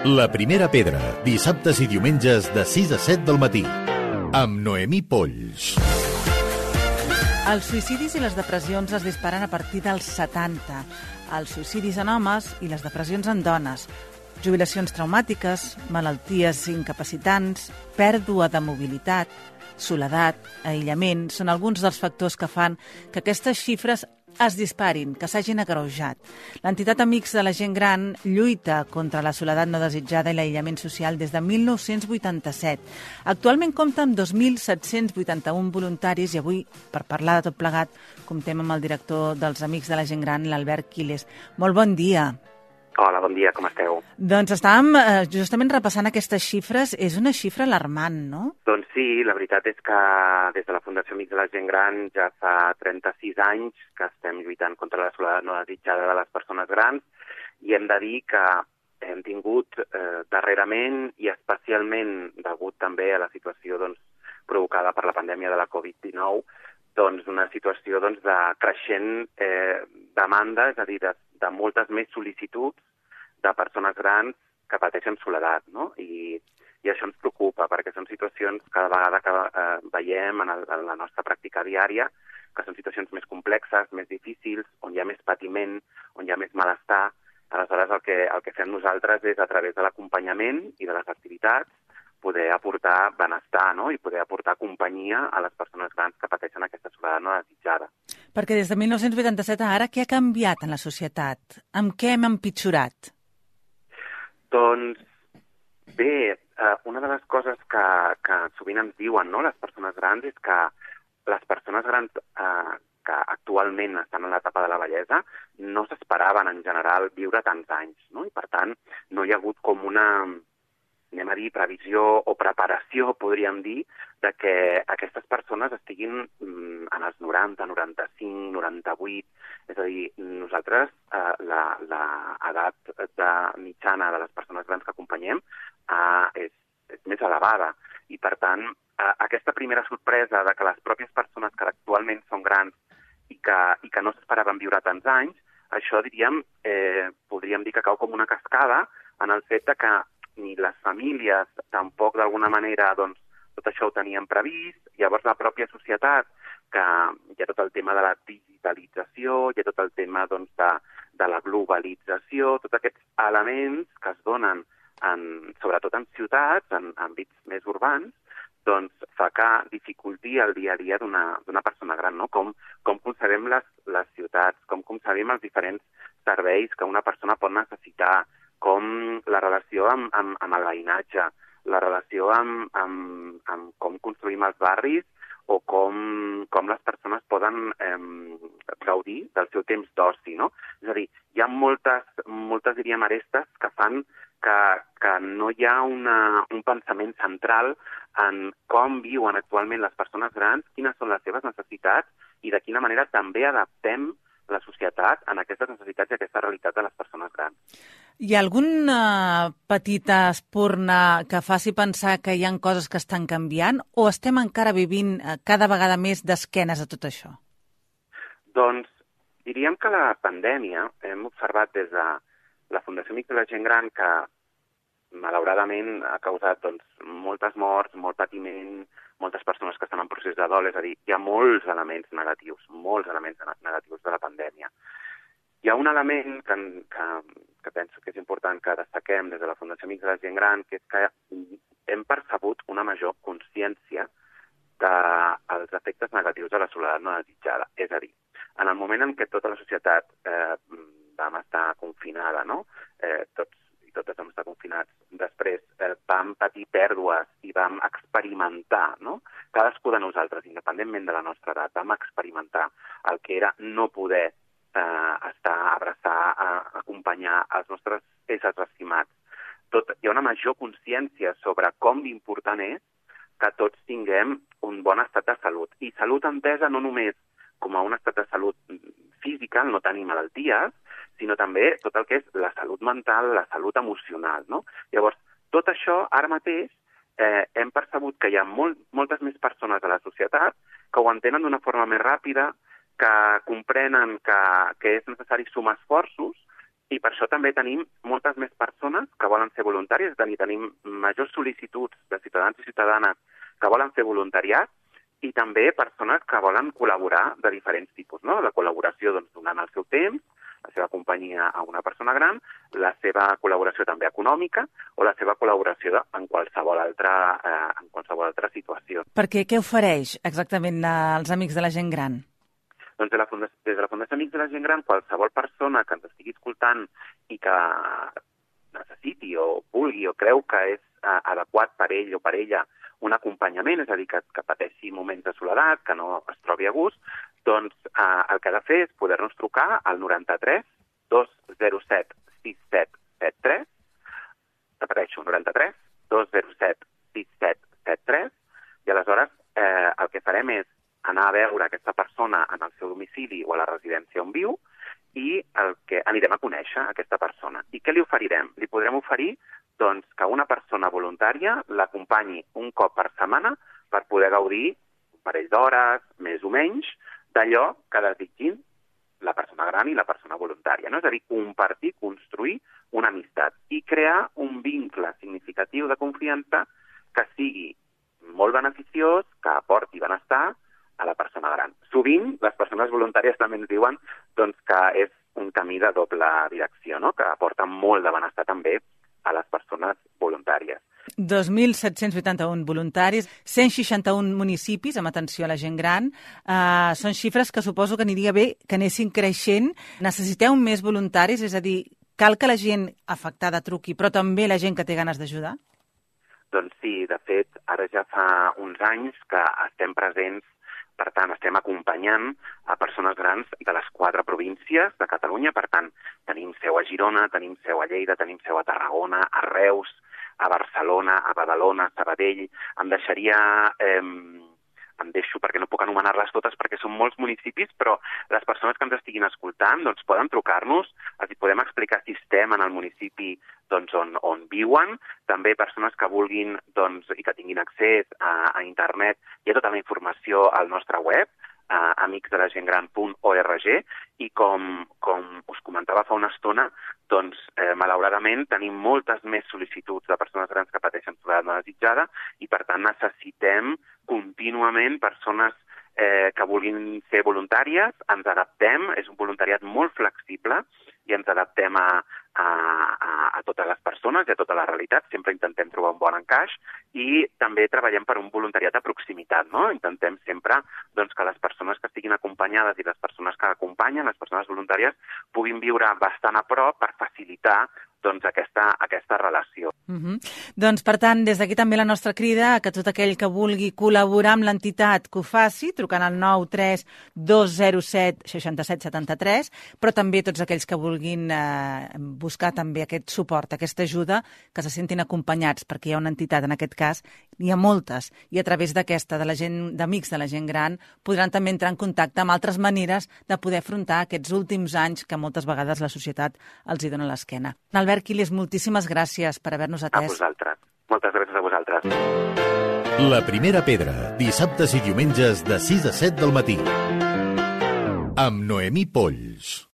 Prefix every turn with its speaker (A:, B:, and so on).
A: La primera pedra, dissabtes i diumenges de 6 a 7 del matí. Amb Noemí Polls.
B: Els suïcidis i les depressions es disparen a partir dels 70. Els suïcidis en homes i les depressions en dones. Jubilacions traumàtiques, malalties incapacitants, pèrdua de mobilitat, soledat, aïllament, són alguns dels factors que fan que aquestes xifres es disparin, que s'hagin agreujat. L'entitat Amics de la Gent Gran lluita contra la soledat no desitjada i l'aïllament social des de 1987. Actualment compta amb 2.781 voluntaris i avui, per parlar de tot plegat, comptem amb el director dels Amics de la Gent Gran, l'Albert Quiles. Molt bon dia.
C: Hola, bon dia, com esteu?
B: Doncs estàvem eh, justament repassant aquestes xifres. És una xifra alarmant, no?
C: Doncs sí, la veritat és que des de la Fundació Amics de la Gent Gran ja fa 36 anys que estem lluitant contra la soledat no desitjada de les persones grans i hem de dir que hem tingut eh, darrerament i especialment degut també a la situació doncs, provocada per la pandèmia de la Covid-19 doncs, una situació doncs, de creixent eh, demanda, és a dir, de, de moltes més sol·licituds de persones grans que pateixen soledat, no? I, i això ens preocupa, perquè són situacions cada vegada que eh, veiem en, el, en la nostra pràctica diària, que són situacions més complexes, més difícils, on hi ha més patiment, on hi ha més malestar. Aleshores, el que, el que fem nosaltres és, a través de l'acompanyament i de les activitats, poder aportar benestar no? i poder aportar companyia a les persones grans que pateixen aquesta soledat no desitjada.
B: Perquè des de 1987 a ara, què ha canviat en la societat? Amb què hem empitjorat?
C: Doncs bé, eh, una de les coses que, que sovint ens diuen no, les persones grans és que les persones grans eh, que actualment estan en l'etapa de la bellesa no s'esperaven en general viure tants anys, no? i per tant no hi ha hagut com una, anem a dir, previsió o preparació, podríem dir, de que aquestes persones estiguin mm, en els 90, 95, 98. És a dir, nosaltres, eh, l'edat de mitjana de les persones grans que acompanyem eh, és, és més elevada. I, per tant, eh, aquesta primera sorpresa de que les pròpies persones que actualment són grans i que, i que no s'esperaven viure tants anys, això, diríem, eh, podríem dir que cau com una cascada en el fet de que les famílies tampoc d'alguna manera doncs, tot això ho tenien previst, llavors la pròpia societat, que hi ha tot el tema de la digitalització, hi ha tot el tema doncs, de, de la globalització, tots aquests elements que es donen en, sobretot en ciutats, en àmbits més urbans, doncs fa que dificulti el dia a dia d'una persona gran, no? Com, com concebem les, les ciutats, com concebem els diferents serveis que una persona pot necessitar, com la relació amb, amb, amb el veïnatge, la relació amb, amb, amb com construïm els barris o com, com les persones poden eh, gaudir del seu temps d'oci, no? És a dir, hi ha moltes, moltes diríem, arestes que fan que, que no hi ha una, un pensament central en com viuen actualment les persones grans, quines són les seves necessitats i de quina manera també adaptem la societat en aquestes necessitats i aquesta realitat de les persones grans.
B: Hi ha alguna petita espurna que faci pensar que hi han coses que estan canviant o estem encara vivint eh, cada vegada més d'esquenes a tot això?
C: Doncs diríem que la pandèmia hem observat des de la Fundació Amics de la Gent Gran que malauradament ha causat doncs, moltes morts, molt patiment, moltes persones que estan en procés de dol, és a dir, hi ha molts elements negatius, molts elements negatius de la pandèmia. Hi ha un element que, que, que penso que és important que destaquem des de la Fundació Amics de la Gent Gran, que és que hem percebut una major consciència dels efectes negatius de la soledat no desitjada. És a dir, en el moment en què tota la societat eh, vam estar confinada, no? eh, tots i totes vam estar confinats, després eh, vam patir pèrdues i vam experimentar, no? Cadascú de nosaltres, independentment de la nostra edat, vam experimentar el que era no poder eh, estar, abraçar, eh, acompanyar els nostres éssers estimats. Tot, hi ha una major consciència sobre com d'important és que tots tinguem un bon estat de salut. I salut entesa no només com a un estat de salut física, no tenir malalties, sinó també tot el que és la salut mental, la salut emocional. No? Llavors, tot això, ara mateix, eh, hem percebut que hi ha molt, moltes més persones a la societat que ho entenen d'una forma més ràpida, que comprenen que, que és necessari sumar esforços i per això també tenim moltes més persones que volen ser voluntàries, és a dir, tenim majors sol·licituds de ciutadans i ciutadanes que volen fer voluntariat i també persones que volen col·laborar de diferents tipus, no? La col·laboració doncs, donant el seu temps, la seva companyia a una persona gran, la seva col·laboració també econòmica o la seva col·laboració en qualsevol altra, eh, en qualsevol altra situació.
B: Perquè què ofereix exactament als amics de la gent gran?
C: Doncs de la Fundació, des de la Fundació Amics de la Gent Gran, qualsevol persona que ens estigui escoltant i que necessiti o vulgui o creu que és eh, adequat per ell o per ella un acompanyament, és a dir, que, que pateixi moments de soledat, que no es trobi a gust, doncs eh, el que ha de fer és poder-nos trucar al 93 207 6773, repeteixo, 93 207 6773, i aleshores eh, el que farem és anar a veure aquesta persona en el seu domicili o a la residència on viu i el que anirem a conèixer aquesta persona. I què li oferirem? Li podrem oferir doncs, que una persona voluntària l'acompanyi un cop per setmana per poder gaudir un parell d'hores, més o menys, d'allò que desitgin la persona gran i la persona voluntària. No? És a dir, compartir, construir una amistat i crear un vincle significatiu de confiança que sigui molt beneficiós, que aporti benestar a la persona gran. Sovint, les persones voluntàries també ens diuen doncs, que és un camí de doble direcció, no? que aporta molt de benestar també a les persones voluntàries.
B: 2.781 voluntaris, 161 municipis amb atenció a la gent gran. Uh, són xifres que suposo que aniria bé que anessin creixent. Necessiteu més voluntaris? És a dir, cal que la gent afectada truqui, però també la gent que té ganes d'ajudar?
C: Doncs sí, de fet, ara ja fa uns anys que estem presents per tant, estem acompanyant a persones grans de les quatre províncies de Catalunya. Per tant, tenim seu a Girona, tenim seu a Lleida, tenim seu a Tarragona, a Reus, a Barcelona, a Badalona, a Sabadell. Em deixaria... Eh, em deixo perquè no puc anomenar-les totes perquè són molts municipis, però les persones que ens estiguin escoltant doncs, poden trucar-nos, els podem explicar si estem en el municipi doncs, on, on viuen, també persones que vulguin doncs, i que tinguin accés a, a internet, hi ha tota la informació al nostre web, a amicsdelagentgran.org i com, com us comentava fa una estona, doncs eh, malauradament tenim moltes més sol·licituds de persones grans que pateixen soledat no desitjada i per tant necessitem contínuament persones eh, que vulguin ser voluntàries, ens adaptem, és un voluntariat molt flexible i ens adaptem a, a, a, totes les persones i a tota la realitat, sempre intentem trobar un bon encaix i també treballem per un voluntariat de proximitat, no? Intentem sempre doncs, que les persones que estiguin acompanyades i les persones que acompanyen, les persones voluntàries, puguin viure bastant a prop per facilitar doncs, aquesta, aquesta relació.
B: Uh -huh. Doncs, per tant, des d'aquí també la nostra crida a que tot aquell que vulgui col·laborar amb l'entitat que ho faci, trucant al 93 207 67 73, però també tots aquells que vulguin eh, buscar també aquest suport, aquesta ajuda, que se sentin acompanyats, perquè hi ha una entitat, en aquest cas, n'hi ha moltes, i a través d'aquesta, de la gent d'amics de la gent gran, podran també entrar en contacte amb altres maneres de poder afrontar aquests últims anys que moltes vegades la societat els hi dona l'esquena. Albert Quiles, moltíssimes gràcies per haver-nos atès.
C: A vosaltres. Moltes gràcies a vosaltres.
A: La primera pedra, dissabtes i diumenges de 6 a 7 del matí. Amb Noemí Polls.